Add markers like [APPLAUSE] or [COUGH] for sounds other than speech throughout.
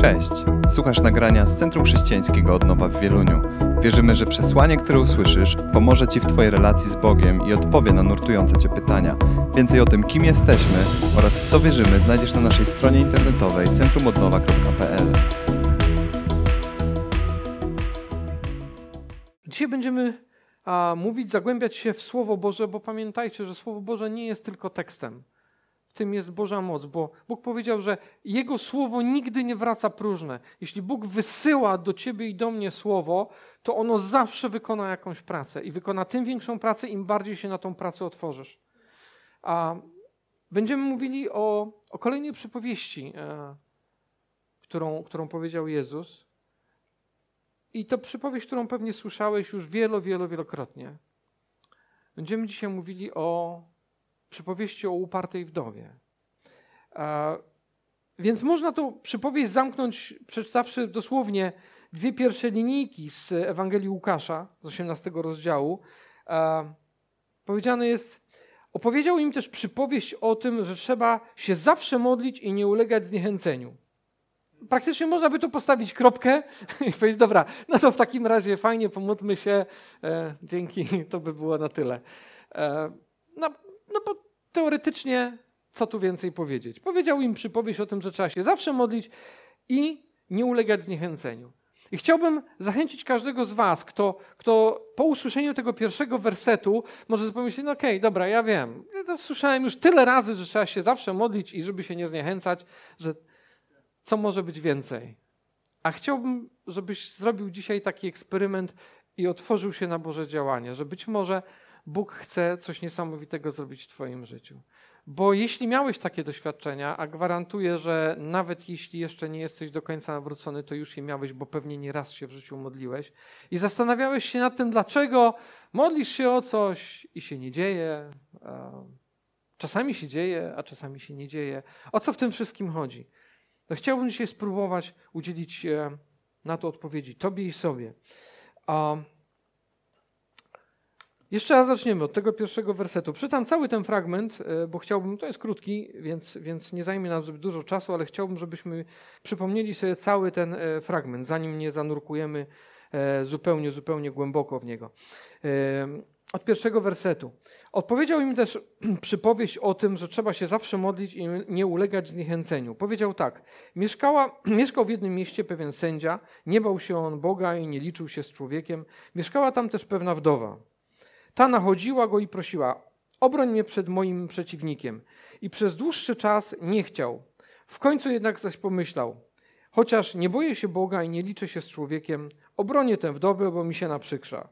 Cześć! Słuchasz nagrania z Centrum Chrześcijańskiego Odnowa w Wieluniu. Wierzymy, że przesłanie, które usłyszysz, pomoże Ci w Twojej relacji z Bogiem i odpowie na nurtujące Cię pytania. Więcej o tym, kim jesteśmy oraz w co wierzymy, znajdziesz na naszej stronie internetowej centrumodnowa.pl. Dzisiaj będziemy a, mówić, zagłębiać się w Słowo Boże, bo pamiętajcie, że Słowo Boże nie jest tylko tekstem. Tym jest Boża moc, bo Bóg powiedział, że Jego Słowo nigdy nie wraca próżne. Jeśli Bóg wysyła do Ciebie i do mnie Słowo, to ono zawsze wykona jakąś pracę i wykona tym większą pracę, im bardziej się na tą pracę otworzysz. A będziemy mówili o, o kolejnej przypowieści, e, którą, którą powiedział Jezus. I to przypowieść, którą pewnie słyszałeś już wielo, wielo, wielokrotnie. Będziemy dzisiaj mówili o przypowieści o upartej wdowie. Więc można tą przypowieść zamknąć, przeczytawszy dosłownie dwie pierwsze linijki z Ewangelii Łukasza, z 18 rozdziału. Powiedziane jest, opowiedział im też przypowieść o tym, że trzeba się zawsze modlić i nie ulegać zniechęceniu. Praktycznie można by tu postawić kropkę [LAUGHS] i powiedzieć, dobra, no to w takim razie fajnie, pomódlmy się, e, dzięki, to by było na tyle. E, no, no bo teoretycznie, co tu więcej powiedzieć? Powiedział im przypowieść o tym, że trzeba się zawsze modlić i nie ulegać zniechęceniu. I chciałbym zachęcić każdego z Was, kto, kto po usłyszeniu tego pierwszego wersetu może pomyśleć, no okej, okay, dobra, ja wiem. Ja to słyszałem już tyle razy, że trzeba się zawsze modlić i żeby się nie zniechęcać, że co może być więcej. A chciałbym, żebyś zrobił dzisiaj taki eksperyment i otworzył się na Boże działanie, że być może Bóg chce coś niesamowitego zrobić w Twoim życiu. Bo jeśli miałeś takie doświadczenia, a gwarantuję, że nawet jeśli jeszcze nie jesteś do końca nawrócony, to już je miałeś, bo pewnie nie raz się w życiu modliłeś i zastanawiałeś się nad tym, dlaczego modlisz się o coś i się nie dzieje. Czasami się dzieje, a czasami się nie dzieje. O co w tym wszystkim chodzi? To chciałbym dzisiaj spróbować udzielić na to odpowiedzi Tobie i sobie. Jeszcze raz zaczniemy od tego pierwszego wersetu. Przeczytam cały ten fragment, e, bo chciałbym, to jest krótki, więc, więc nie zajmie nam zbyt dużo czasu, ale chciałbym, żebyśmy przypomnieli sobie cały ten e, fragment, zanim nie zanurkujemy e, zupełnie, zupełnie głęboko w niego. Od pierwszego wersetu. Odpowiedział im też [CLEARS THROAT] przypowieść o tym, że trzeba się zawsze modlić i nie ulegać zniechęceniu. Powiedział tak: Mieszkała, [CLEARS THROAT] Mieszkał w jednym mieście pewien sędzia, nie bał się on Boga i nie liczył się z człowiekiem. Mieszkała tam też pewna wdowa. Ta nachodziła go i prosiła: Obroń mnie przed moim przeciwnikiem. I przez dłuższy czas nie chciał. W końcu jednak zaś pomyślał: Chociaż nie boję się Boga i nie liczę się z człowiekiem, obronię tę wdowę, bo mi się naprzykrza.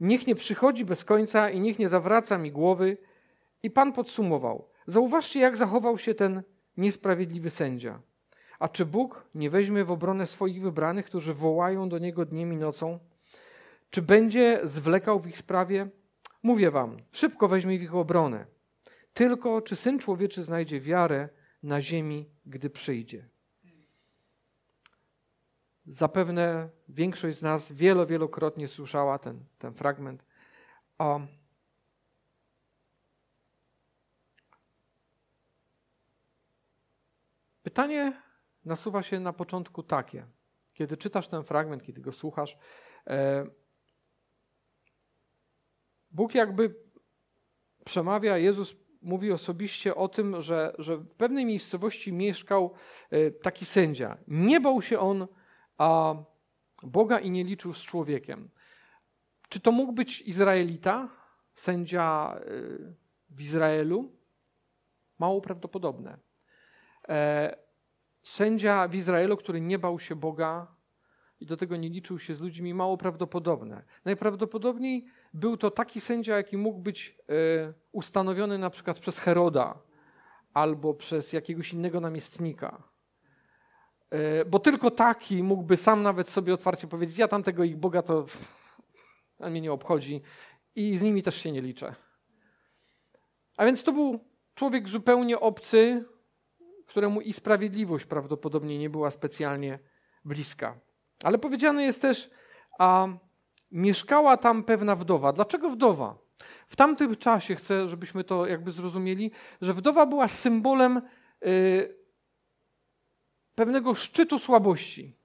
Niech nie przychodzi bez końca i niech nie zawraca mi głowy. I Pan podsumował: Zauważcie, jak zachował się ten niesprawiedliwy sędzia. A czy Bóg nie weźmie w obronę swoich wybranych, którzy wołają do Niego dniem i nocą? Czy będzie zwlekał w ich sprawie? Mówię wam, szybko weźmie w ich obronę. Tylko czy Syn Człowieczy znajdzie wiarę na ziemi, gdy przyjdzie? Zapewne większość z nas wielo, wielokrotnie słyszała ten, ten fragment. Um, pytanie nasuwa się na początku takie. Kiedy czytasz ten fragment, kiedy go słuchasz, e, Bóg jakby przemawia, Jezus mówi osobiście o tym, że, że w pewnej miejscowości mieszkał e, taki sędzia. Nie bał się on a Boga i nie liczył z człowiekiem. Czy to mógł być Izraelita, sędzia e, w Izraelu? Mało prawdopodobne. E, sędzia w Izraelu, który nie bał się Boga i do tego nie liczył się z ludźmi, mało prawdopodobne. Najprawdopodobniej był to taki sędzia, jaki mógł być e, ustanowiony na przykład przez Heroda albo przez jakiegoś innego namiestnika. E, bo tylko taki mógłby sam nawet sobie otwarcie powiedzieć: Ja tamtego ich Boga to [LAUGHS] mnie nie obchodzi i z nimi też się nie liczę. A więc to był człowiek zupełnie obcy, któremu i sprawiedliwość prawdopodobnie nie była specjalnie bliska. Ale powiedziane jest też, a mieszkała tam pewna wdowa. Dlaczego wdowa? W tamtym czasie chcę, żebyśmy to jakby zrozumieli, że wdowa była symbolem y, pewnego szczytu słabości.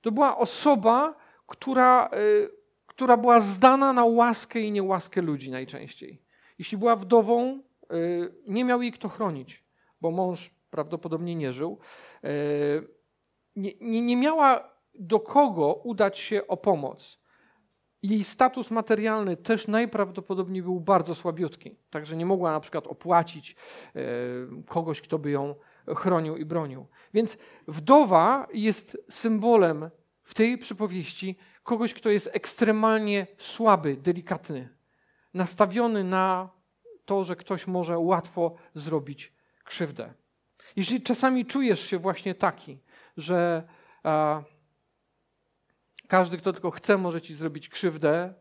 To była osoba, która, y, która była zdana na łaskę i niełaskę ludzi najczęściej. Jeśli była wdową, y, nie miał jej kto chronić, bo mąż prawdopodobnie nie żył. Y, nie, nie, nie miała do kogo udać się o pomoc. Jej status materialny też najprawdopodobniej był bardzo słabiutki, także nie mogła na przykład opłacić kogoś, kto by ją chronił i bronił. Więc wdowa jest symbolem w tej przypowieści kogoś, kto jest ekstremalnie słaby, delikatny, nastawiony na to, że ktoś może łatwo zrobić krzywdę. Jeśli czasami czujesz się właśnie taki, że a, każdy, kto tylko chce, może ci zrobić krzywdę,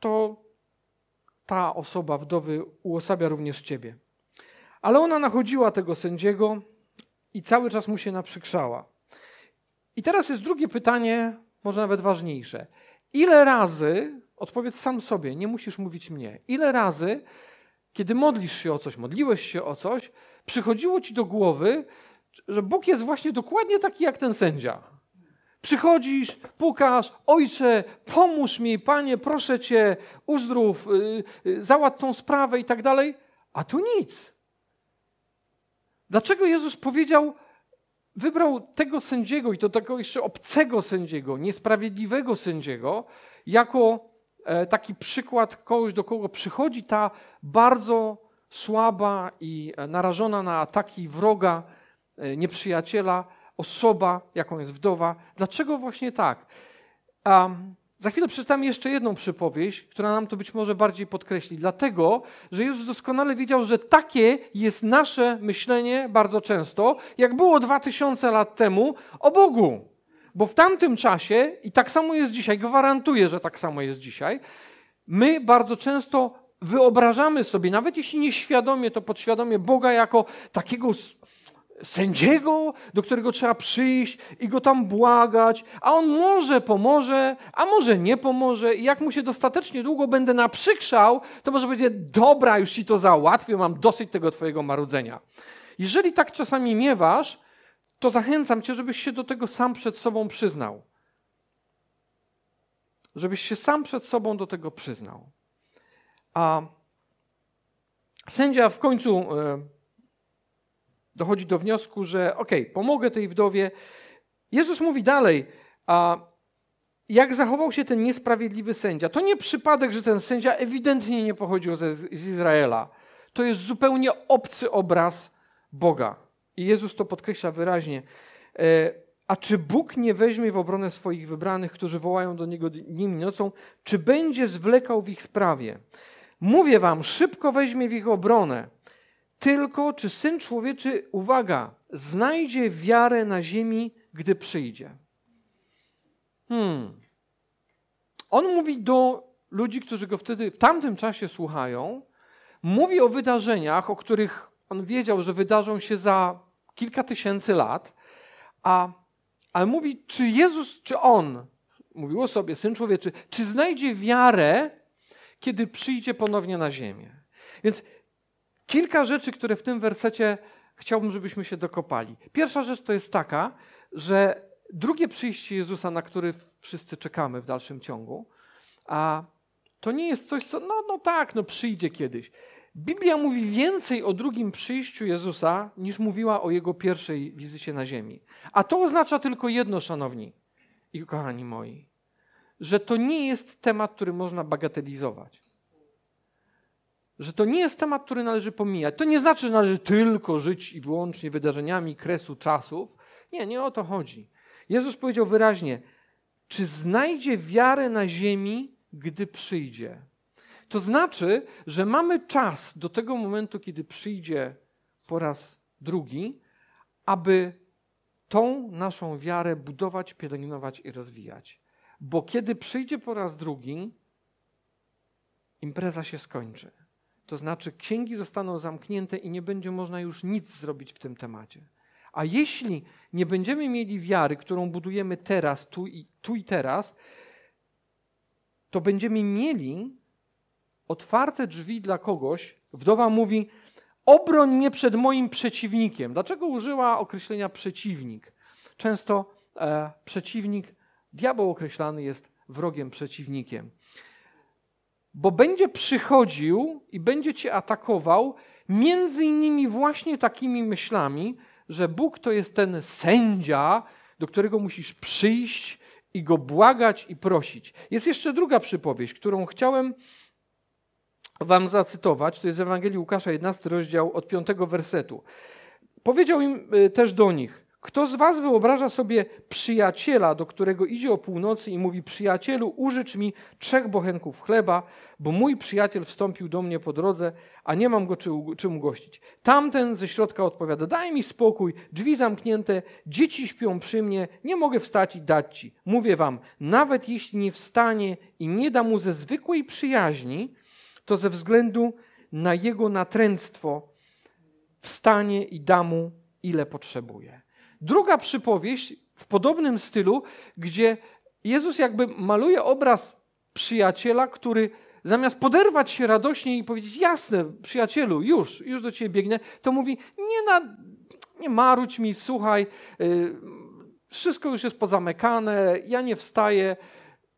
to ta osoba wdowy uosabia również ciebie. Ale ona nachodziła tego sędziego i cały czas mu się naprzykrzała. I teraz jest drugie pytanie, może nawet ważniejsze. Ile razy, odpowiedz sam sobie, nie musisz mówić mnie, ile razy, kiedy modlisz się o coś, modliłeś się o coś, przychodziło ci do głowy, że Bóg jest właśnie dokładnie taki jak ten sędzia. Przychodzisz, pukasz, ojcze, pomóż mi, panie, proszę cię, uzdrów, yy, tą sprawę i tak dalej, a tu nic. Dlaczego Jezus powiedział, wybrał tego sędziego i to tego jeszcze obcego sędziego, niesprawiedliwego sędziego, jako e, taki przykład kogoś, do kogo przychodzi ta bardzo słaba i e, narażona na ataki wroga, e, nieprzyjaciela, osoba, jaką jest wdowa. Dlaczego właśnie tak? Um, za chwilę przeczytam jeszcze jedną przypowieść, która nam to być może bardziej podkreśli. Dlatego, że Jezus doskonale wiedział, że takie jest nasze myślenie bardzo często, jak było dwa tysiące lat temu o Bogu. Bo w tamtym czasie, i tak samo jest dzisiaj, gwarantuję, że tak samo jest dzisiaj, my bardzo często wyobrażamy sobie, nawet jeśli nieświadomie, to podświadomie Boga jako takiego sędziego, do którego trzeba przyjść i go tam błagać, a on może pomoże, a może nie pomoże. I jak mu się dostatecznie długo będę naprzykrzał, to może będzie, dobra, już ci to załatwię, mam dosyć tego twojego marudzenia. Jeżeli tak czasami miewasz, to zachęcam cię, żebyś się do tego sam przed sobą przyznał. Żebyś się sam przed sobą do tego przyznał. A sędzia w końcu e, dochodzi do wniosku, że okej, okay, pomogę tej wdowie. Jezus mówi dalej, a jak zachował się ten niesprawiedliwy sędzia? To nie przypadek, że ten sędzia ewidentnie nie pochodził ze, z Izraela. To jest zupełnie obcy obraz Boga. I Jezus to podkreśla wyraźnie. E, a czy Bóg nie weźmie w obronę swoich wybranych, którzy wołają do Niego dniem i nocą? Czy będzie zwlekał w ich sprawie? Mówię wam, szybko weźmie w ich obronę. Tylko czy syn człowieczy, uwaga, znajdzie wiarę na ziemi, gdy przyjdzie? Hmm. On mówi do ludzi, którzy go wtedy w tamtym czasie słuchają, mówi o wydarzeniach, o których on wiedział, że wydarzą się za kilka tysięcy lat, a, ale mówi, czy Jezus, czy on, mówił o sobie, syn człowieczy, czy znajdzie wiarę, kiedy przyjdzie ponownie na ziemię. Więc kilka rzeczy, które w tym wersecie chciałbym, żebyśmy się dokopali. Pierwsza rzecz to jest taka, że drugie przyjście Jezusa, na który wszyscy czekamy w dalszym ciągu, a to nie jest coś, co, no, no tak, no przyjdzie kiedyś. Biblia mówi więcej o drugim przyjściu Jezusa, niż mówiła o jego pierwszej wizycie na ziemi. A to oznacza tylko jedno, szanowni i kochani moi, że to nie jest temat, który można bagatelizować że to nie jest temat, który należy pomijać. To nie znaczy, że należy tylko żyć i wyłącznie wydarzeniami kresu czasów. Nie, nie o to chodzi. Jezus powiedział wyraźnie: Czy znajdzie wiarę na ziemi, gdy przyjdzie? To znaczy, że mamy czas do tego momentu, kiedy przyjdzie po raz drugi, aby tą naszą wiarę budować, pielęgnować i rozwijać. Bo kiedy przyjdzie po raz drugi, impreza się skończy. To znaczy, księgi zostaną zamknięte i nie będzie można już nic zrobić w tym temacie. A jeśli nie będziemy mieli wiary, którą budujemy teraz, tu i, tu i teraz, to będziemy mieli otwarte drzwi dla kogoś. Wdowa mówi: Obroń mnie przed moim przeciwnikiem. Dlaczego użyła określenia przeciwnik? Często e, przeciwnik, diabeł określany jest wrogiem, przeciwnikiem. Bo będzie przychodził i będzie cię atakował między innymi właśnie takimi myślami, że Bóg to jest ten sędzia, do którego musisz przyjść i go błagać i prosić. Jest jeszcze druga przypowieść, którą chciałem wam zacytować. To jest Ewangelii Łukasza, 11 rozdział od 5 wersetu. Powiedział im y, też do nich, kto z was wyobraża sobie przyjaciela, do którego idzie o północy i mówi: Przyjacielu, użycz mi trzech bochenków chleba, bo mój przyjaciel wstąpił do mnie po drodze, a nie mam go czym ugościć. Tamten ze środka odpowiada: Daj mi spokój, drzwi zamknięte, dzieci śpią przy mnie, nie mogę wstać i dać ci. Mówię wam, nawet jeśli nie wstanie i nie da mu ze zwykłej przyjaźni, to ze względu na jego natręctwo wstanie i da mu ile potrzebuje. Druga przypowieść w podobnym stylu, gdzie Jezus jakby maluje obraz przyjaciela, który zamiast poderwać się radośnie i powiedzieć, jasne, przyjacielu, już, już do ciebie biegnę, to mówi, nie, na, nie marudź mi, słuchaj, yy, wszystko już jest pozamykane, ja nie wstaję,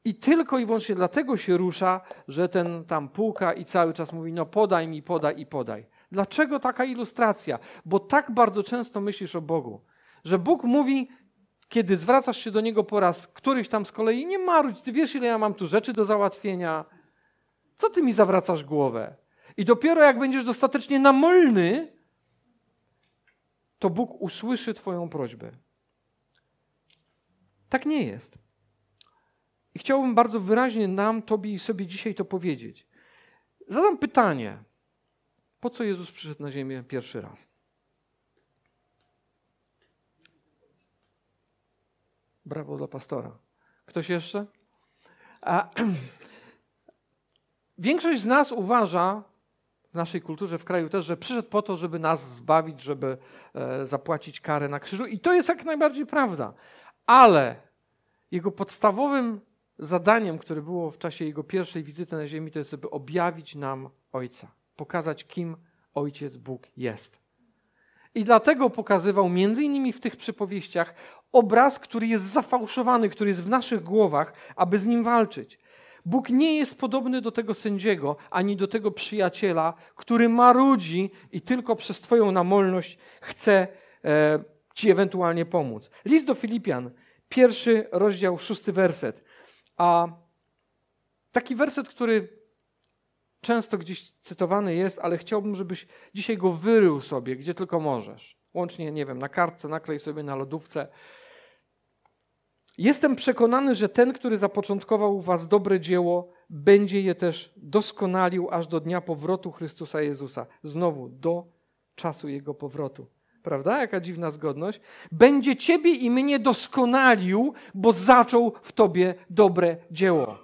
i tylko i wyłącznie dlatego się rusza, że ten tam puka i cały czas mówi: No, podaj mi, podaj i podaj. Dlaczego taka ilustracja? Bo tak bardzo często myślisz o Bogu, że Bóg mówi, kiedy zwracasz się do Niego po raz któryś tam z kolei, nie marudź, ty wiesz, ile ja mam tu rzeczy do załatwienia. Co ty mi zawracasz głowę? I dopiero jak będziesz dostatecznie namolny, to Bóg usłyszy Twoją prośbę. Tak nie jest. I chciałbym bardzo wyraźnie nam, Tobie i sobie dzisiaj to powiedzieć. Zadam pytanie. Po co Jezus przyszedł na ziemię pierwszy raz? Brawo dla pastora. Ktoś jeszcze? A, [CLEARS THROAT] większość z nas uważa, w naszej kulturze, w kraju też, że przyszedł po to, żeby nas zbawić, żeby e, zapłacić karę na krzyżu. I to jest jak najbardziej prawda. Ale jego podstawowym zadaniem, które było w czasie jego pierwszej wizyty na ziemi, to jest, żeby objawić nam Ojca, pokazać, kim Ojciec Bóg jest. I dlatego pokazywał między innymi w tych przypowieściach obraz, który jest zafałszowany, który jest w naszych głowach, aby z nim walczyć. Bóg nie jest podobny do tego sędziego, ani do tego przyjaciela, który marudzi i tylko przez Twoją namolność chce e, Ci ewentualnie pomóc. List do Filipian, pierwszy rozdział, szósty werset. A taki werset, który często gdzieś cytowany jest, ale chciałbym, żebyś dzisiaj go wyrył sobie, gdzie tylko możesz. Łącznie, nie wiem, na kartce, naklej sobie na lodówce. Jestem przekonany, że ten, który zapoczątkował u was dobre dzieło, będzie je też doskonalił aż do dnia powrotu Chrystusa Jezusa. Znowu, do czasu Jego powrotu. Prawda? Jaka dziwna zgodność. Będzie ciebie i mnie doskonalił, bo zaczął w tobie dobre dzieło.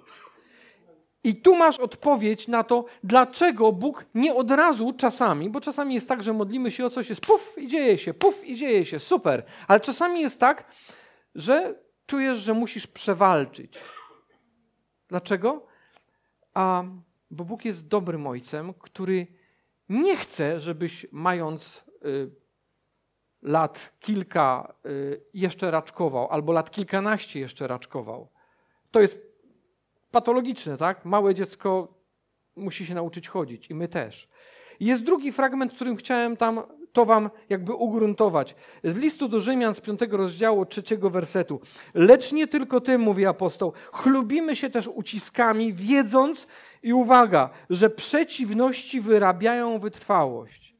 I tu masz odpowiedź na to, dlaczego Bóg nie od razu czasami, bo czasami jest tak, że modlimy się o coś, jest puf i dzieje się, puf i dzieje się, super. Ale czasami jest tak, że czujesz, że musisz przewalczyć. Dlaczego? A, bo Bóg jest dobrym ojcem, który nie chce, żebyś mając y, lat kilka y, jeszcze raczkował, albo lat kilkanaście jeszcze raczkował. To jest patologiczne, tak? Małe dziecko musi się nauczyć chodzić i my też. Jest drugi fragment, którym chciałem tam to wam jakby ugruntować. Z listu do Rzymian z piątego rozdziału, trzeciego wersetu. Lecz nie tylko tym, mówi apostoł, chlubimy się też uciskami, wiedząc i uwaga, że przeciwności wyrabiają wytrwałość.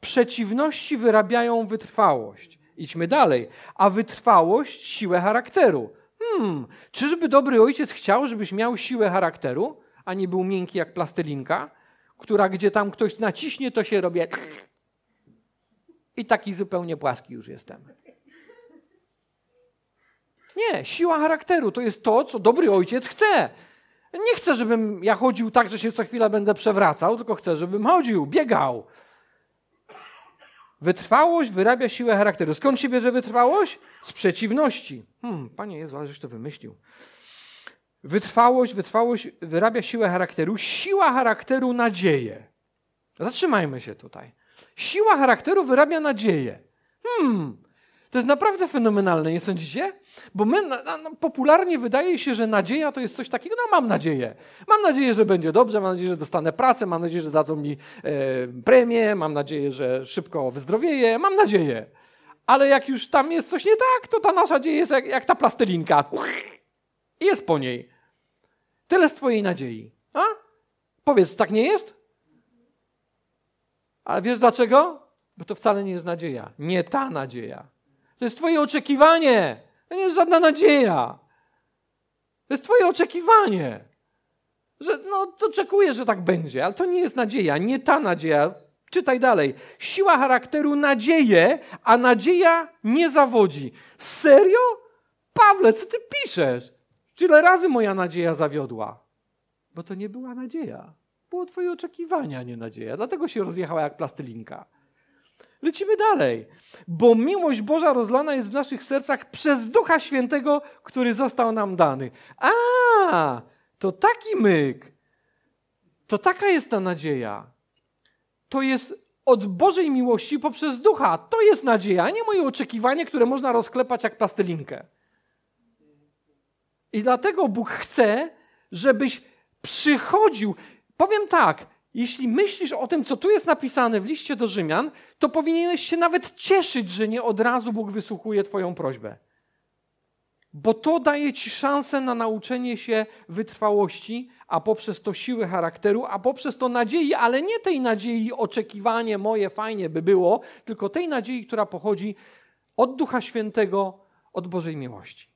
Przeciwności wyrabiają wytrwałość. Idźmy dalej. A wytrwałość siłę charakteru. Hmm, czyżby dobry ojciec chciał, żebyś miał siłę charakteru, a nie był miękki jak plastelinka, która gdzie tam ktoś naciśnie, to się robi i taki zupełnie płaski już jestem. Nie, siła charakteru to jest to, co dobry ojciec chce. Nie chcę, żebym ja chodził tak, że się co chwilę będę przewracał, tylko chcę, żebym chodził, biegał, Wytrwałość wyrabia siłę charakteru. Skąd się bierze wytrwałość? Z przeciwności. Hmm, Panie Jezu, aleś to wymyślił. Wytrwałość, wytrwałość wyrabia siłę charakteru. Siła charakteru nadzieję. Zatrzymajmy się tutaj. Siła charakteru wyrabia nadzieję. Hmm, to jest naprawdę fenomenalne, nie sądzicie? Bo my, no, popularnie wydaje się, że nadzieja to jest coś takiego, no mam nadzieję. Mam nadzieję, że będzie dobrze, mam nadzieję, że dostanę pracę, mam nadzieję, że dadzą mi e, premię, mam nadzieję, że szybko wyzdrowieję, mam nadzieję. Ale jak już tam jest coś nie tak, to ta nasza nadzieja jest jak, jak ta plastelinka. Jest po niej. Tyle z twojej nadziei. A? Powiedz, tak nie jest? Ale wiesz dlaczego? Bo to wcale nie jest nadzieja. Nie ta nadzieja. To jest Twoje oczekiwanie. To nie jest żadna nadzieja. To jest Twoje oczekiwanie. Że no, oczekuję, że tak będzie, ale to nie jest nadzieja, nie ta nadzieja. Czytaj dalej. Siła charakteru nadzieję, a nadzieja nie zawodzi. Serio? Pawle, co ty piszesz? Tyle razy moja nadzieja zawiodła. Bo to nie była nadzieja. Było twoje oczekiwanie, a nie nadzieja. Dlatego się rozjechała jak plastylinka. Lecimy dalej. Bo miłość Boża rozlana jest w naszych sercach przez Ducha Świętego, który został nam dany. A, to taki myk. To taka jest ta nadzieja. To jest od Bożej miłości poprzez Ducha. To jest nadzieja, a nie moje oczekiwanie, które można rozklepać jak plastylinkę. I dlatego Bóg chce, żebyś przychodził. Powiem tak, jeśli myślisz o tym, co tu jest napisane w liście do Rzymian, to powinieneś się nawet cieszyć, że nie od razu Bóg wysłuchuje Twoją prośbę. Bo to daje Ci szansę na nauczenie się wytrwałości, a poprzez to siły charakteru, a poprzez to nadziei, ale nie tej nadziei, oczekiwanie moje, fajnie by było, tylko tej nadziei, która pochodzi od Ducha Świętego, od Bożej miłości.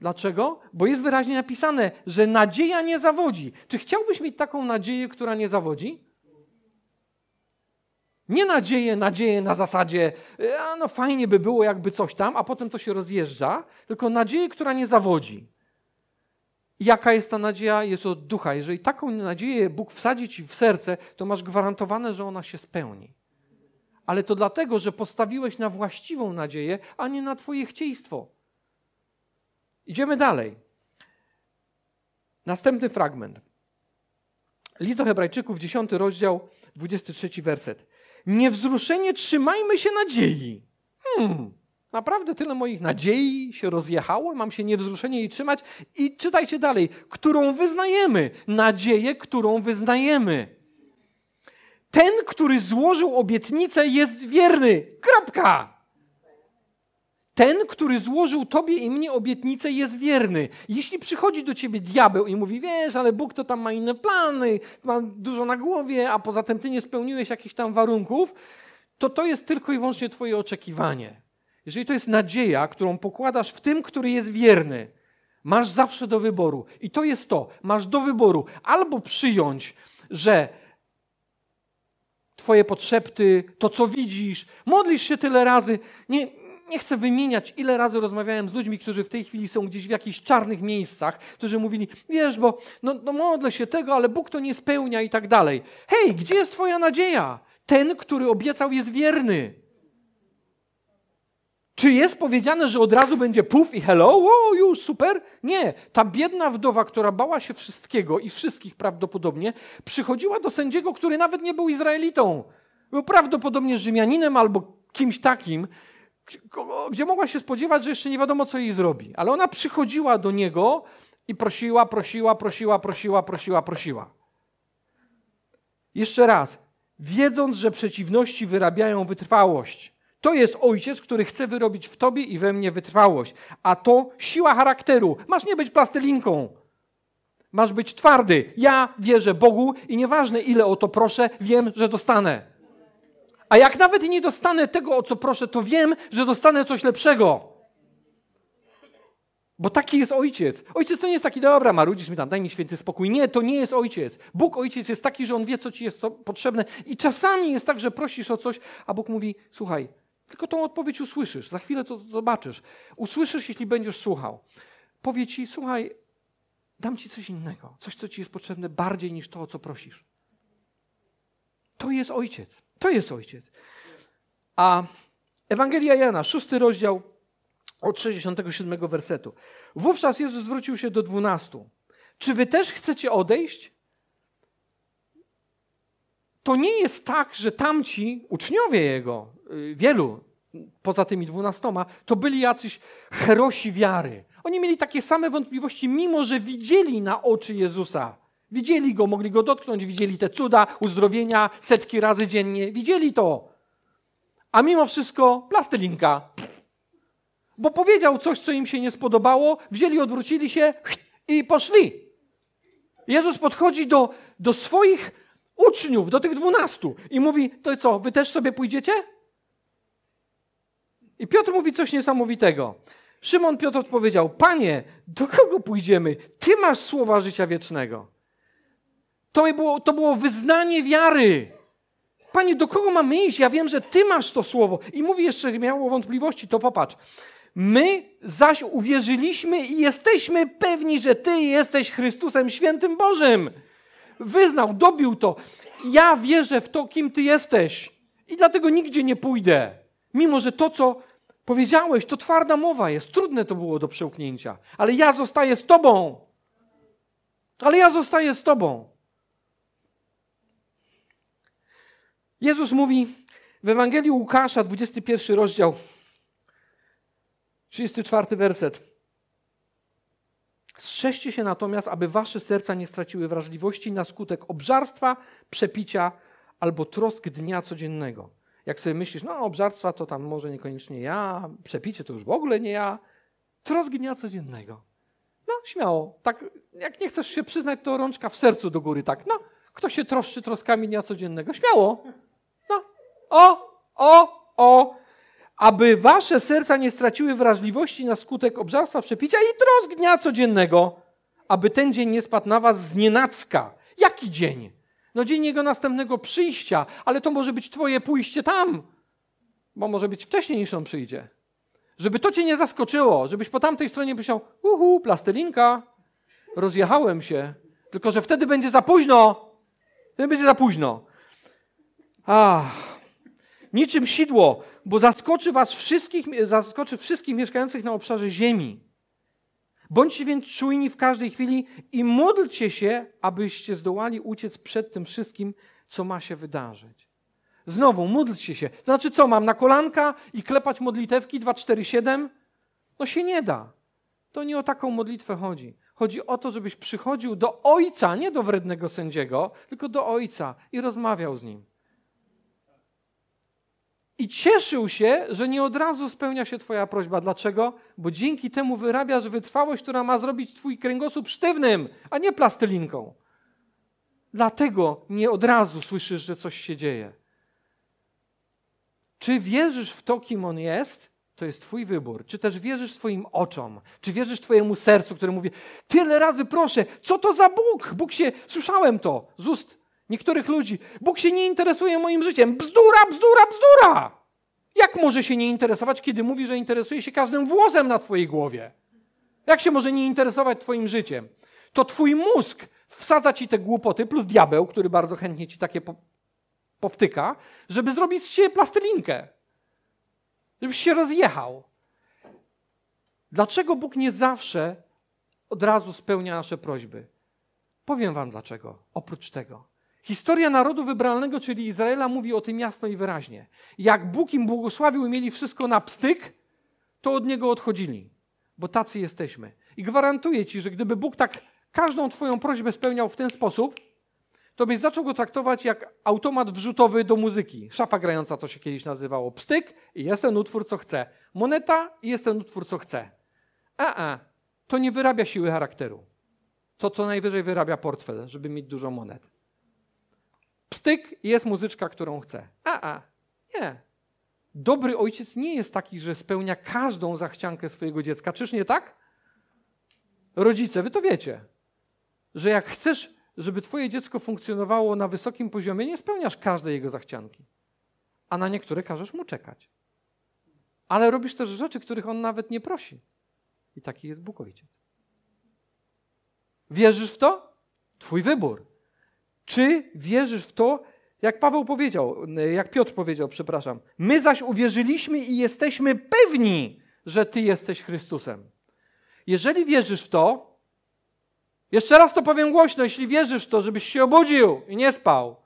Dlaczego? Bo jest wyraźnie napisane, że nadzieja nie zawodzi. Czy chciałbyś mieć taką nadzieję, która nie zawodzi? Nie nadzieję, nadzieję na zasadzie, e, a no fajnie by było, jakby coś tam, a potem to się rozjeżdża, tylko nadzieję, która nie zawodzi. Jaka jest ta nadzieja? Jest od ducha. Jeżeli taką nadzieję Bóg wsadzi ci w serce, to masz gwarantowane, że ona się spełni. Ale to dlatego, że postawiłeś na właściwą nadzieję, a nie na twoje chcieństwo. Idziemy dalej. Następny fragment. List do Hebrajczyków, 10 rozdział, 23 werset. Niewzruszenie trzymajmy się nadziei. Hmm, naprawdę tyle moich nadziei się rozjechało, mam się niewzruszenie jej trzymać. I czytajcie dalej, którą wyznajemy. Nadzieję, którą wyznajemy. Ten, który złożył obietnicę, jest wierny. Kropka. Ten, który złożył tobie i mnie obietnicę, jest wierny. Jeśli przychodzi do ciebie diabeł i mówi, wiesz, ale Bóg to tam ma inne plany, ma dużo na głowie, a poza tym ty nie spełniłeś jakichś tam warunków, to to jest tylko i wyłącznie twoje oczekiwanie. Jeżeli to jest nadzieja, którą pokładasz w tym, który jest wierny, masz zawsze do wyboru. I to jest to, masz do wyboru albo przyjąć, że Twoje potrzeby, to co widzisz, modlisz się tyle razy. Nie, nie chcę wymieniać, ile razy rozmawiałem z ludźmi, którzy w tej chwili są gdzieś w jakichś czarnych miejscach, którzy mówili, wiesz, bo no, no modlę się tego, ale Bóg to nie spełnia i tak dalej. Hej, gdzie jest Twoja nadzieja? Ten, który obiecał, jest wierny. Czy jest powiedziane, że od razu będzie puf i hello, o, już super? Nie. Ta biedna wdowa, która bała się wszystkiego i wszystkich prawdopodobnie, przychodziła do sędziego, który nawet nie był Izraelitą. Był prawdopodobnie Rzymianinem albo kimś takim, gdzie mogła się spodziewać, że jeszcze nie wiadomo, co jej zrobi. Ale ona przychodziła do niego i prosiła, prosiła, prosiła, prosiła, prosiła, prosiła. Jeszcze raz. Wiedząc, że przeciwności wyrabiają wytrwałość. To jest ojciec, który chce wyrobić w tobie i we mnie wytrwałość. A to siła charakteru. Masz nie być plastylinką. Masz być twardy. Ja wierzę Bogu i nieważne ile o to proszę, wiem, że dostanę. A jak nawet nie dostanę tego, o co proszę, to wiem, że dostanę coś lepszego. Bo taki jest ojciec. Ojciec to nie jest taki, dobra, marudzisz mi tam, daj mi święty spokój. Nie, to nie jest ojciec. Bóg ojciec jest taki, że on wie, co ci jest potrzebne. I czasami jest tak, że prosisz o coś, a Bóg mówi, słuchaj, tylko tą odpowiedź usłyszysz. Za chwilę to zobaczysz. Usłyszysz, jeśli będziesz słuchał. Powie ci, słuchaj, dam ci coś innego. Coś, co ci jest potrzebne bardziej niż to, o co prosisz. To jest ojciec. To jest ojciec. A Ewangelia Jana, szósty rozdział od 67 wersetu. Wówczas Jezus zwrócił się do dwunastu. Czy wy też chcecie odejść? To nie jest tak, że tamci uczniowie jego, y, wielu poza tymi dwunastoma, to byli jacyś herosi wiary. Oni mieli takie same wątpliwości, mimo że widzieli na oczy Jezusa. Widzieli go, mogli go dotknąć, widzieli te cuda, uzdrowienia setki razy dziennie. Widzieli to. A mimo wszystko plastylinka. Bo powiedział coś, co im się nie spodobało, wzięli, odwrócili się i poszli. Jezus podchodzi do, do swoich uczniów, do tych dwunastu i mówi, to co, wy też sobie pójdziecie? I Piotr mówi coś niesamowitego. Szymon Piotr odpowiedział: Panie, do kogo pójdziemy? Ty masz słowa życia wiecznego. To było, to było wyznanie wiary. Panie, do kogo mamy iść? Ja wiem, że Ty masz to słowo. I mówi jeszcze, miało wątpliwości, to popatrz. My zaś uwierzyliśmy i jesteśmy pewni, że Ty jesteś Chrystusem Świętym Bożym. Wyznał, dobił to. Ja wierzę w to, kim Ty jesteś. I dlatego nigdzie nie pójdę. Mimo, że to, co powiedziałeś, to twarda mowa jest. Trudne to było do przełknięcia. Ale ja zostaję z Tobą. Ale ja zostaję z Tobą. Jezus mówi w Ewangelii Łukasza, 21 rozdział, 34 werset. Strzeżcie się natomiast, aby wasze serca nie straciły wrażliwości na skutek obżarstwa, przepicia albo trosk dnia codziennego. Jak sobie myślisz, no obżarstwa to tam może niekoniecznie ja, przepicie to już w ogóle nie ja, trosk dnia codziennego. No śmiało, tak jak nie chcesz się przyznać, to rączka w sercu do góry, tak, no kto się troszczy troskami dnia codziennego? Śmiało. No, o, o, o, aby wasze serca nie straciły wrażliwości na skutek obżarstwa, przepicia i trosk dnia codziennego, aby ten dzień nie spadł na was z nienacka. Jaki dzień? No dzień jego następnego przyjścia, ale to może być twoje pójście tam, bo może być wcześniej niż on przyjdzie. Żeby to cię nie zaskoczyło, żebyś po tamtej stronie myślał, uhu, plastelinka, rozjechałem się, tylko że wtedy będzie za późno. Wtedy będzie za późno. Ach, niczym sidło, bo zaskoczy was wszystkich, zaskoczy wszystkich mieszkających na obszarze ziemi. Bądźcie więc czujni w każdej chwili i módlcie się, abyście zdołali uciec przed tym wszystkim, co ma się wydarzyć. Znowu, módlcie się. To znaczy co, mam na kolanka i klepać modlitewki 247? No się nie da. To nie o taką modlitwę chodzi. Chodzi o to, żebyś przychodził do Ojca, nie do wrednego sędziego, tylko do Ojca i rozmawiał z Nim. I cieszył się, że nie od razu spełnia się Twoja prośba. Dlaczego? Bo dzięki temu wyrabiasz wytrwałość, która ma zrobić Twój kręgosłup sztywnym, a nie plastylinką. Dlatego nie od razu słyszysz, że coś się dzieje. Czy wierzysz w to, kim on jest? To jest Twój wybór. Czy też wierzysz Twoim oczom? Czy wierzysz Twojemu sercu, które mówi: Tyle razy proszę, co to za Bóg? Bóg się, słyszałem to z ust niektórych ludzi. Bóg się nie interesuje moim życiem. Bzdura, bzdura, bzdura! Jak może się nie interesować, kiedy mówi, że interesuje się każdym włosem na Twojej głowie? Jak się może nie interesować Twoim życiem? To Twój mózg wsadza Ci te głupoty, plus diabeł, który bardzo chętnie Ci takie po, powtyka, żeby zrobić z Ciebie plastylinkę. Żebyś się rozjechał. Dlaczego Bóg nie zawsze od razu spełnia nasze prośby? Powiem Wam dlaczego. Oprócz tego. Historia narodu wybranego, czyli Izraela, mówi o tym jasno i wyraźnie. Jak Bóg im błogosławił i mieli wszystko na pstyk, to od Niego odchodzili, bo tacy jesteśmy. I gwarantuję Ci, że gdyby Bóg tak każdą Twoją prośbę spełniał w ten sposób, to byś zaczął go traktować jak automat wrzutowy do muzyki. Szafa grająca to się kiedyś nazywało. Pstyk i jest ten utwór, co chce. Moneta i jest ten utwór, co chce. A, a, to nie wyrabia siły charakteru. To co najwyżej wyrabia portfel, żeby mieć dużo monet. Pstyk jest muzyczka, którą chce. A, a, nie. Dobry ojciec nie jest taki, że spełnia każdą zachciankę swojego dziecka. Czyż nie tak? Rodzice, wy to wiecie, że jak chcesz żeby twoje dziecko funkcjonowało na wysokim poziomie, nie spełniasz każdej jego zachcianki. A na niektóre każesz mu czekać. Ale robisz też rzeczy, których on nawet nie prosi. I taki jest Bóg Ojciec. Wierzysz w to? Twój wybór. Czy wierzysz w to, jak Paweł powiedział, jak Piotr powiedział, przepraszam. My zaś uwierzyliśmy i jesteśmy pewni, że Ty jesteś Chrystusem. Jeżeli wierzysz w to, jeszcze raz to powiem głośno, jeśli wierzysz w to, żebyś się obudził i nie spał,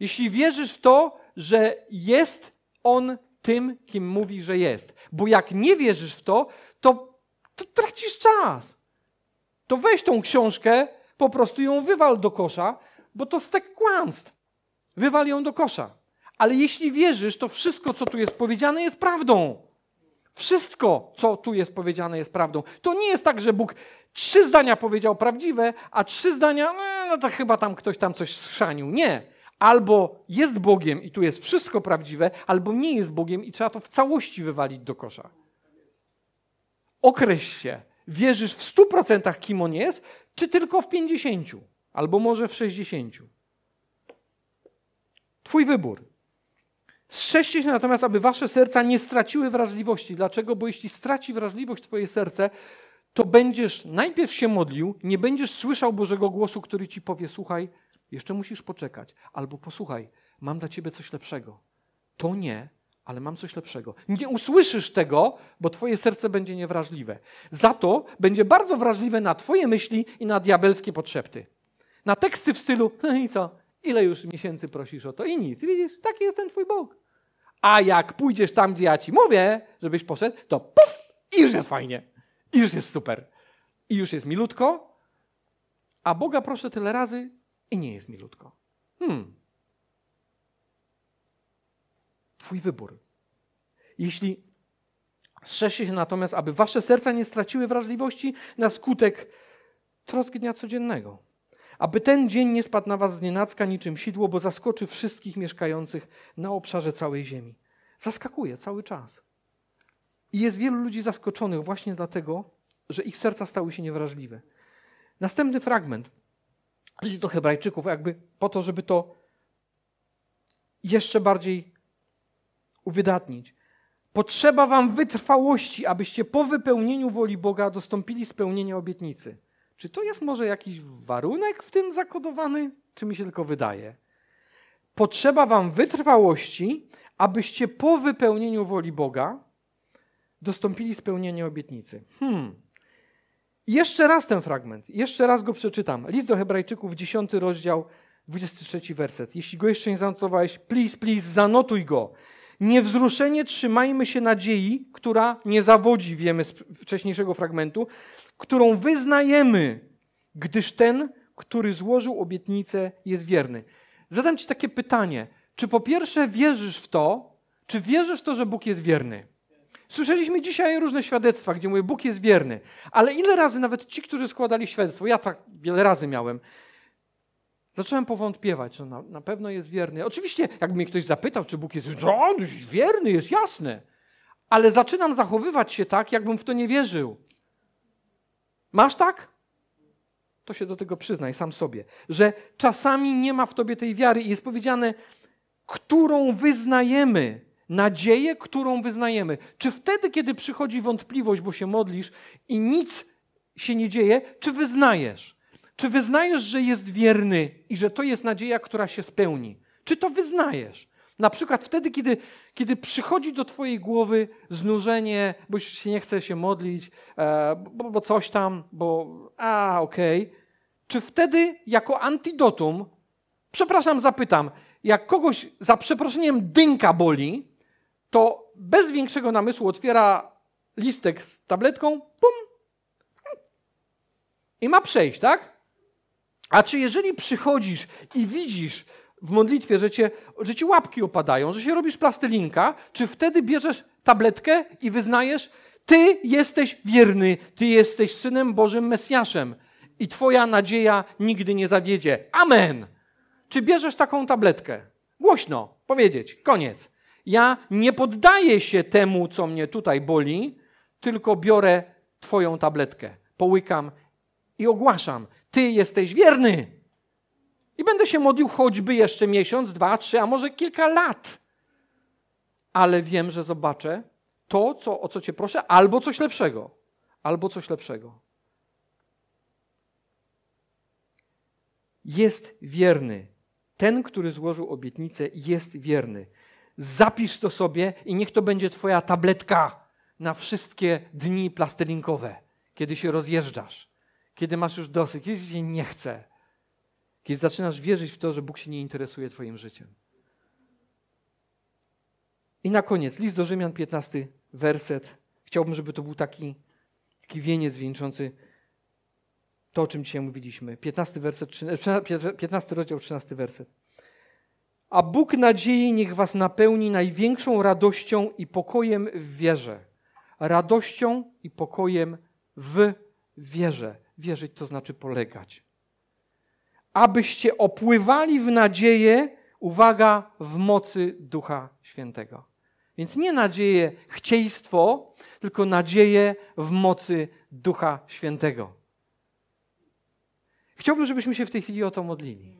jeśli wierzysz w to, że jest On tym, kim mówi, że jest. Bo jak nie wierzysz w to, to, to tracisz czas. To weź tą książkę, po prostu ją wywal do kosza, bo to stek kłamstw. Wywal ją do kosza. Ale jeśli wierzysz, to wszystko, co tu jest powiedziane, jest prawdą. Wszystko, co tu jest powiedziane, jest prawdą. To nie jest tak, że Bóg trzy zdania powiedział prawdziwe, a trzy zdania, no, no to chyba tam ktoś tam coś schrzanił. Nie. Albo jest Bogiem i tu jest wszystko prawdziwe, albo nie jest Bogiem i trzeba to w całości wywalić do kosza. Określ się. Wierzysz w stu procentach, kim on jest, czy tylko w pięćdziesięciu, albo może w sześćdziesięciu. Twój wybór. Strzeżcie się natomiast, aby wasze serca nie straciły wrażliwości. Dlaczego? Bo jeśli straci wrażliwość twoje serce, to będziesz najpierw się modlił, nie będziesz słyszał Bożego głosu, który ci powie: Słuchaj, jeszcze musisz poczekać, albo posłuchaj, mam dla ciebie coś lepszego. To nie, ale mam coś lepszego. Nie usłyszysz tego, bo twoje serce będzie niewrażliwe. Za to będzie bardzo wrażliwe na twoje myśli i na diabelskie podszepty. Na teksty w stylu: [LAUGHS] No i co? Ile już miesięcy prosisz o to? I nic. Widzisz, taki jest ten twój Bóg. A jak pójdziesz tam, gdzie ja ci mówię, żebyś poszedł, to puf! I już jest fajnie. I już jest super. I już jest milutko. A Boga proszę tyle razy i nie jest milutko. Hmm. Twój wybór. Jeśli strzeżcie się natomiast, aby wasze serca nie straciły wrażliwości na skutek trosk dnia codziennego. Aby ten dzień nie spadł na was z nienacka niczym sidło, bo zaskoczy wszystkich mieszkających na obszarze całej ziemi. Zaskakuje cały czas. I jest wielu ludzi zaskoczonych właśnie dlatego, że ich serca stały się niewrażliwe. Następny fragment. List do Hebrajczyków, jakby po to, żeby to jeszcze bardziej uwydatnić. Potrzeba wam wytrwałości, abyście po wypełnieniu woli Boga dostąpili spełnienia obietnicy. Czy to jest może jakiś warunek w tym zakodowany, czy mi się tylko wydaje? Potrzeba wam wytrwałości, abyście po wypełnieniu woli Boga dostąpili spełnienia obietnicy. Hmm. Jeszcze raz ten fragment, jeszcze raz go przeczytam. List do Hebrajczyków, 10 rozdział, 23 werset. Jeśli go jeszcze nie zanotowałeś, please, please, zanotuj go. Niewzruszenie trzymajmy się nadziei, która nie zawodzi, wiemy z wcześniejszego fragmentu, którą wyznajemy, gdyż ten, który złożył obietnicę, jest wierny. Zadam Ci takie pytanie. Czy po pierwsze wierzysz w to, czy wierzysz w to, że Bóg jest wierny? Słyszeliśmy dzisiaj różne świadectwa, gdzie mówię, Bóg jest wierny. Ale ile razy nawet ci, którzy składali świadectwo, ja tak wiele razy miałem, zacząłem powątpiewać, że na, na pewno jest wierny. Oczywiście, jakby mnie ktoś zapytał, czy Bóg jest, jest wierny, jest jasne. Ale zaczynam zachowywać się tak, jakbym w to nie wierzył. Masz tak? To się do tego przyznaj sam sobie, że czasami nie ma w tobie tej wiary i jest powiedziane, którą wyznajemy, nadzieję, którą wyznajemy. Czy wtedy, kiedy przychodzi wątpliwość, bo się modlisz i nic się nie dzieje, czy wyznajesz? Czy wyznajesz, że jest wierny i że to jest nadzieja, która się spełni? Czy to wyznajesz? Na przykład wtedy, kiedy, kiedy przychodzi do Twojej głowy znużenie, bo się nie chce się modlić, e, bo, bo, coś tam, bo a, okej. Okay. Czy wtedy jako antidotum, przepraszam, zapytam, jak kogoś za przeproszeniem dynka boli, to bez większego namysłu otwiera listek z tabletką, pum, i ma przejść, tak? A czy jeżeli przychodzisz i widzisz w modlitwie, że, cię, że ci łapki opadają, że się robisz plastelinka, czy wtedy bierzesz tabletkę i wyznajesz, ty jesteś wierny, ty jesteś synem Bożym Mesjaszem i twoja nadzieja nigdy nie zawiedzie. Amen. Czy bierzesz taką tabletkę? Głośno powiedzieć, koniec. Ja nie poddaję się temu, co mnie tutaj boli, tylko biorę twoją tabletkę, połykam i ogłaszam, ty jesteś wierny. I będę się modlił choćby jeszcze miesiąc, dwa, trzy, a może kilka lat. Ale wiem, że zobaczę to, co, o co Cię proszę, albo coś lepszego. Albo coś lepszego. Jest wierny. Ten, który złożył obietnicę, jest wierny. Zapisz to sobie i niech to będzie Twoja tabletka na wszystkie dni plastelinkowe, kiedy się rozjeżdżasz, kiedy masz już dosyć, kiedy się nie chce Kiedy zaczynasz wierzyć w to, że Bóg się nie interesuje Twoim życiem. I na koniec, list do Rzymian, 15 werset. Chciałbym, żeby to był taki, taki wieniec wieńczący to, o czym dzisiaj mówiliśmy. 15, werset, 15 rozdział, 13 werset. A Bóg nadziei niech was napełni największą radością i pokojem w wierze. Radością i pokojem w wierze. Wierzyć to znaczy polegać. Abyście opływali w nadzieję, uwaga, w mocy Ducha Świętego. Więc nie nadzieję chcieństwo, tylko nadzieję w mocy Ducha Świętego. Chciałbym, żebyśmy się w tej chwili o to modlili.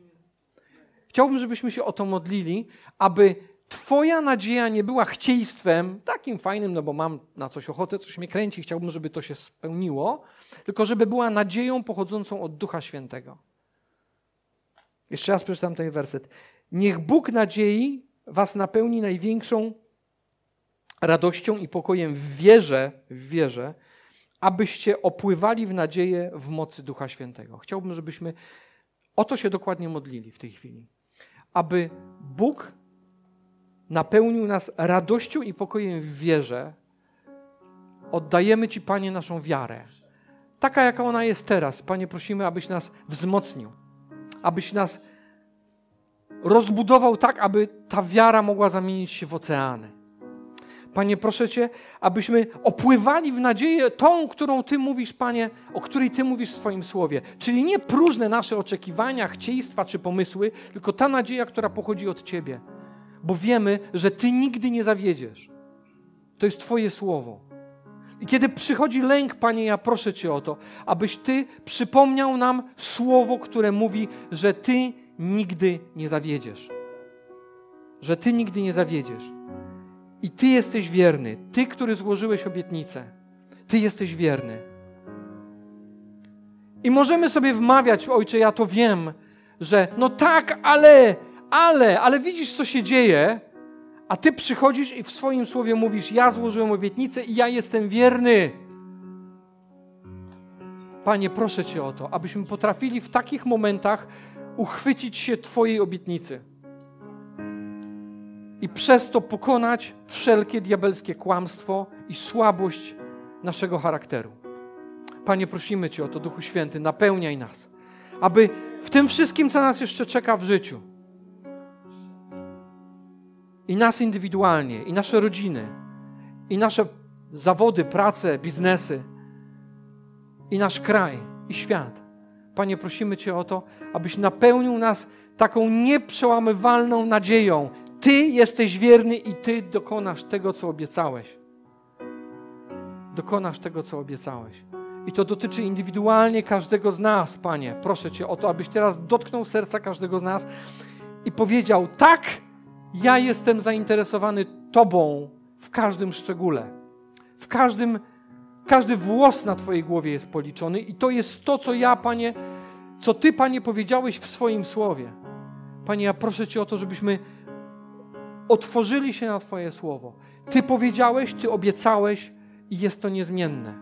Chciałbym, żebyśmy się o to modlili, aby Twoja nadzieja nie była chcieństwem takim fajnym, no bo mam na coś ochotę, coś mnie kręci, chciałbym, żeby to się spełniło, tylko żeby była nadzieją pochodzącą od Ducha Świętego. Jeszcze raz przeczytam ten werset. Niech Bóg nadziei Was napełni największą radością i pokojem w wierze, w wierze, abyście opływali w nadzieję w mocy Ducha Świętego. Chciałbym, żebyśmy o to się dokładnie modlili w tej chwili. Aby Bóg napełnił nas radością i pokojem w wierze. Oddajemy Ci, Panie, naszą wiarę. Taka, jaka ona jest teraz. Panie, prosimy, abyś nas wzmocnił, abyś nas rozbudował tak, aby ta wiara mogła zamienić się w oceany. Panie, proszę Cię, abyśmy opływali w nadzieję tą, którą Ty mówisz, Panie, o której Ty mówisz w swoim słowie. Czyli nie próżne nasze oczekiwania, chcieństwa czy pomysły, tylko ta nadzieja, która pochodzi od Ciebie. Bo wiemy, że Ty nigdy nie zawiedziesz. To jest Twoje słowo. I kiedy przychodzi lęk, Panie, ja proszę Cię o to, abyś Ty przypomniał nam słowo, które mówi, że Ty nigdy nie zawiedziesz. Że Ty nigdy nie zawiedziesz. I Ty jesteś wierny. Ty, który złożyłeś obietnicę. Ty jesteś wierny. I możemy sobie wmawiać, ojcze, ja to wiem, że no tak, ale, ale, ale widzisz, co się dzieje, a Ty przychodzisz i w swoim słowie mówisz: Ja złożyłem obietnicę i ja jestem wierny. Panie, proszę Cię o to, abyśmy potrafili w takich momentach uchwycić się Twojej obietnicy i przez to pokonać wszelkie diabelskie kłamstwo i słabość naszego charakteru. Panie, prosimy Cię o to, Duchu Święty, napełniaj nas, aby w tym wszystkim, co nas jeszcze czeka w życiu, i nas indywidualnie, i nasze rodziny, i nasze zawody, prace, biznesy, i nasz kraj, i świat. Panie, prosimy Cię o to, abyś napełnił nas taką nieprzełamywalną nadzieją, ty jesteś wierny i Ty dokonasz tego, co obiecałeś. Dokonasz tego, co obiecałeś. I to dotyczy indywidualnie każdego z nas, Panie. Proszę Cię o to, abyś teraz dotknął serca każdego z nas i powiedział: Tak, ja jestem zainteresowany Tobą w każdym szczególe. W każdym, każdy włos na Twojej głowie jest policzony, i to jest to, co ja, Panie, co Ty, Panie, powiedziałeś w swoim słowie. Panie, ja proszę Cię o to, żebyśmy otworzyli się na Twoje słowo. Ty powiedziałeś, Ty obiecałeś i jest to niezmienne.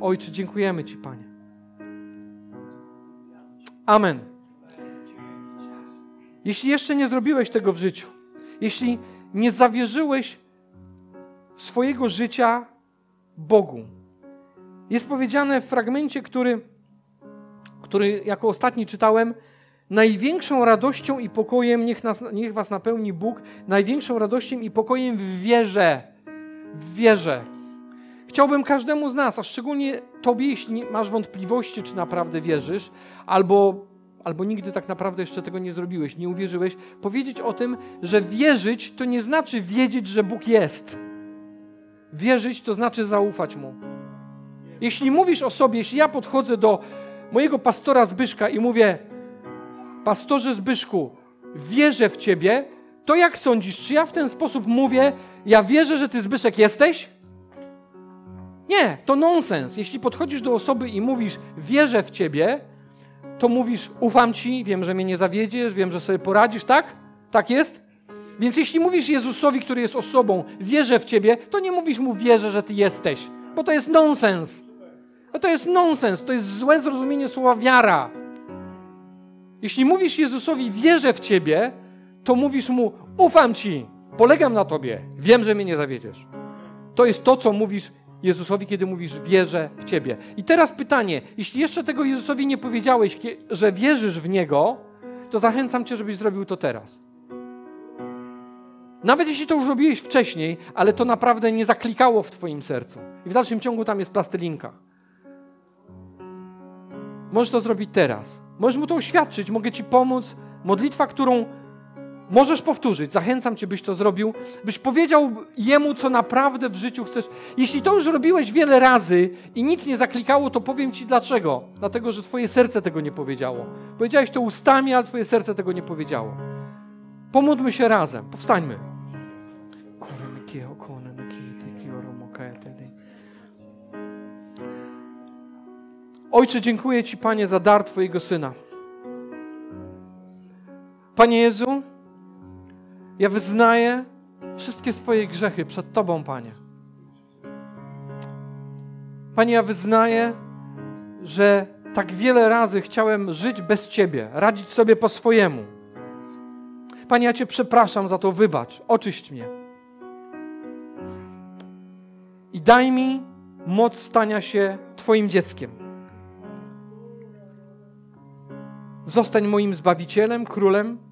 Ojcze, dziękujemy Ci, Panie. Amen. Jeśli jeszcze nie zrobiłeś tego w życiu, jeśli nie zawierzyłeś swojego życia Bogu, jest powiedziane w fragmencie, który, który jako ostatni czytałem, Największą radością i pokojem niech, nas, niech was napełni Bóg, największą radością i pokojem w wierze. W wierze. Chciałbym każdemu z nas, a szczególnie Tobie, jeśli masz wątpliwości, czy naprawdę wierzysz, albo, albo nigdy tak naprawdę jeszcze tego nie zrobiłeś, nie uwierzyłeś, powiedzieć o tym, że wierzyć to nie znaczy wiedzieć, że Bóg jest. Wierzyć to znaczy zaufać Mu. Jeśli mówisz o sobie, jeśli ja podchodzę do mojego pastora Zbyszka i mówię, pastorze Zbyszku, wierzę w Ciebie, to jak sądzisz, czy ja w ten sposób mówię, ja wierzę, że Ty Zbyszek jesteś? Nie, to nonsens. Jeśli podchodzisz do osoby i mówisz, wierzę w Ciebie, to mówisz, ufam Ci, wiem, że mnie nie zawiedziesz, wiem, że sobie poradzisz, tak? Tak jest? Więc jeśli mówisz Jezusowi, który jest osobą, wierzę w Ciebie, to nie mówisz mu, wierzę, że Ty jesteś, bo to jest nonsens. No to jest nonsens, to jest złe zrozumienie słowa wiara. Jeśli mówisz Jezusowi, wierzę w Ciebie, to mówisz Mu, ufam Ci, polegam na Tobie, wiem, że mnie nie zawiedziesz. To jest to, co mówisz Jezusowi, kiedy mówisz, wierzę w Ciebie. I teraz pytanie, jeśli jeszcze tego Jezusowi nie powiedziałeś, że wierzysz w Niego, to zachęcam Cię, żebyś zrobił to teraz. Nawet jeśli to już robiłeś wcześniej, ale to naprawdę nie zaklikało w Twoim sercu. I w dalszym ciągu tam jest plastelinka. Możesz to zrobić teraz. Możesz mu to uświadczyć, mogę Ci pomóc. Modlitwa, którą możesz powtórzyć. Zachęcam Cię, byś to zrobił, byś powiedział Jemu, co naprawdę w życiu chcesz. Jeśli to już robiłeś wiele razy i nic nie zaklikało, to powiem Ci dlaczego. Dlatego, że Twoje serce tego nie powiedziało. Powiedziałeś to ustami, ale Twoje serce tego nie powiedziało. Pomódlmy się razem. Powstańmy. Ojcze, dziękuję Ci, Panie, za dar Twojego Syna. Panie Jezu, ja wyznaję wszystkie swoje grzechy przed Tobą, Panie. Panie, ja wyznaję, że tak wiele razy chciałem żyć bez Ciebie, radzić sobie po swojemu. Panie, ja Cię przepraszam za to, wybacz, oczyść mnie. I daj mi moc stania się Twoim dzieckiem. Zostań moim zbawicielem, królem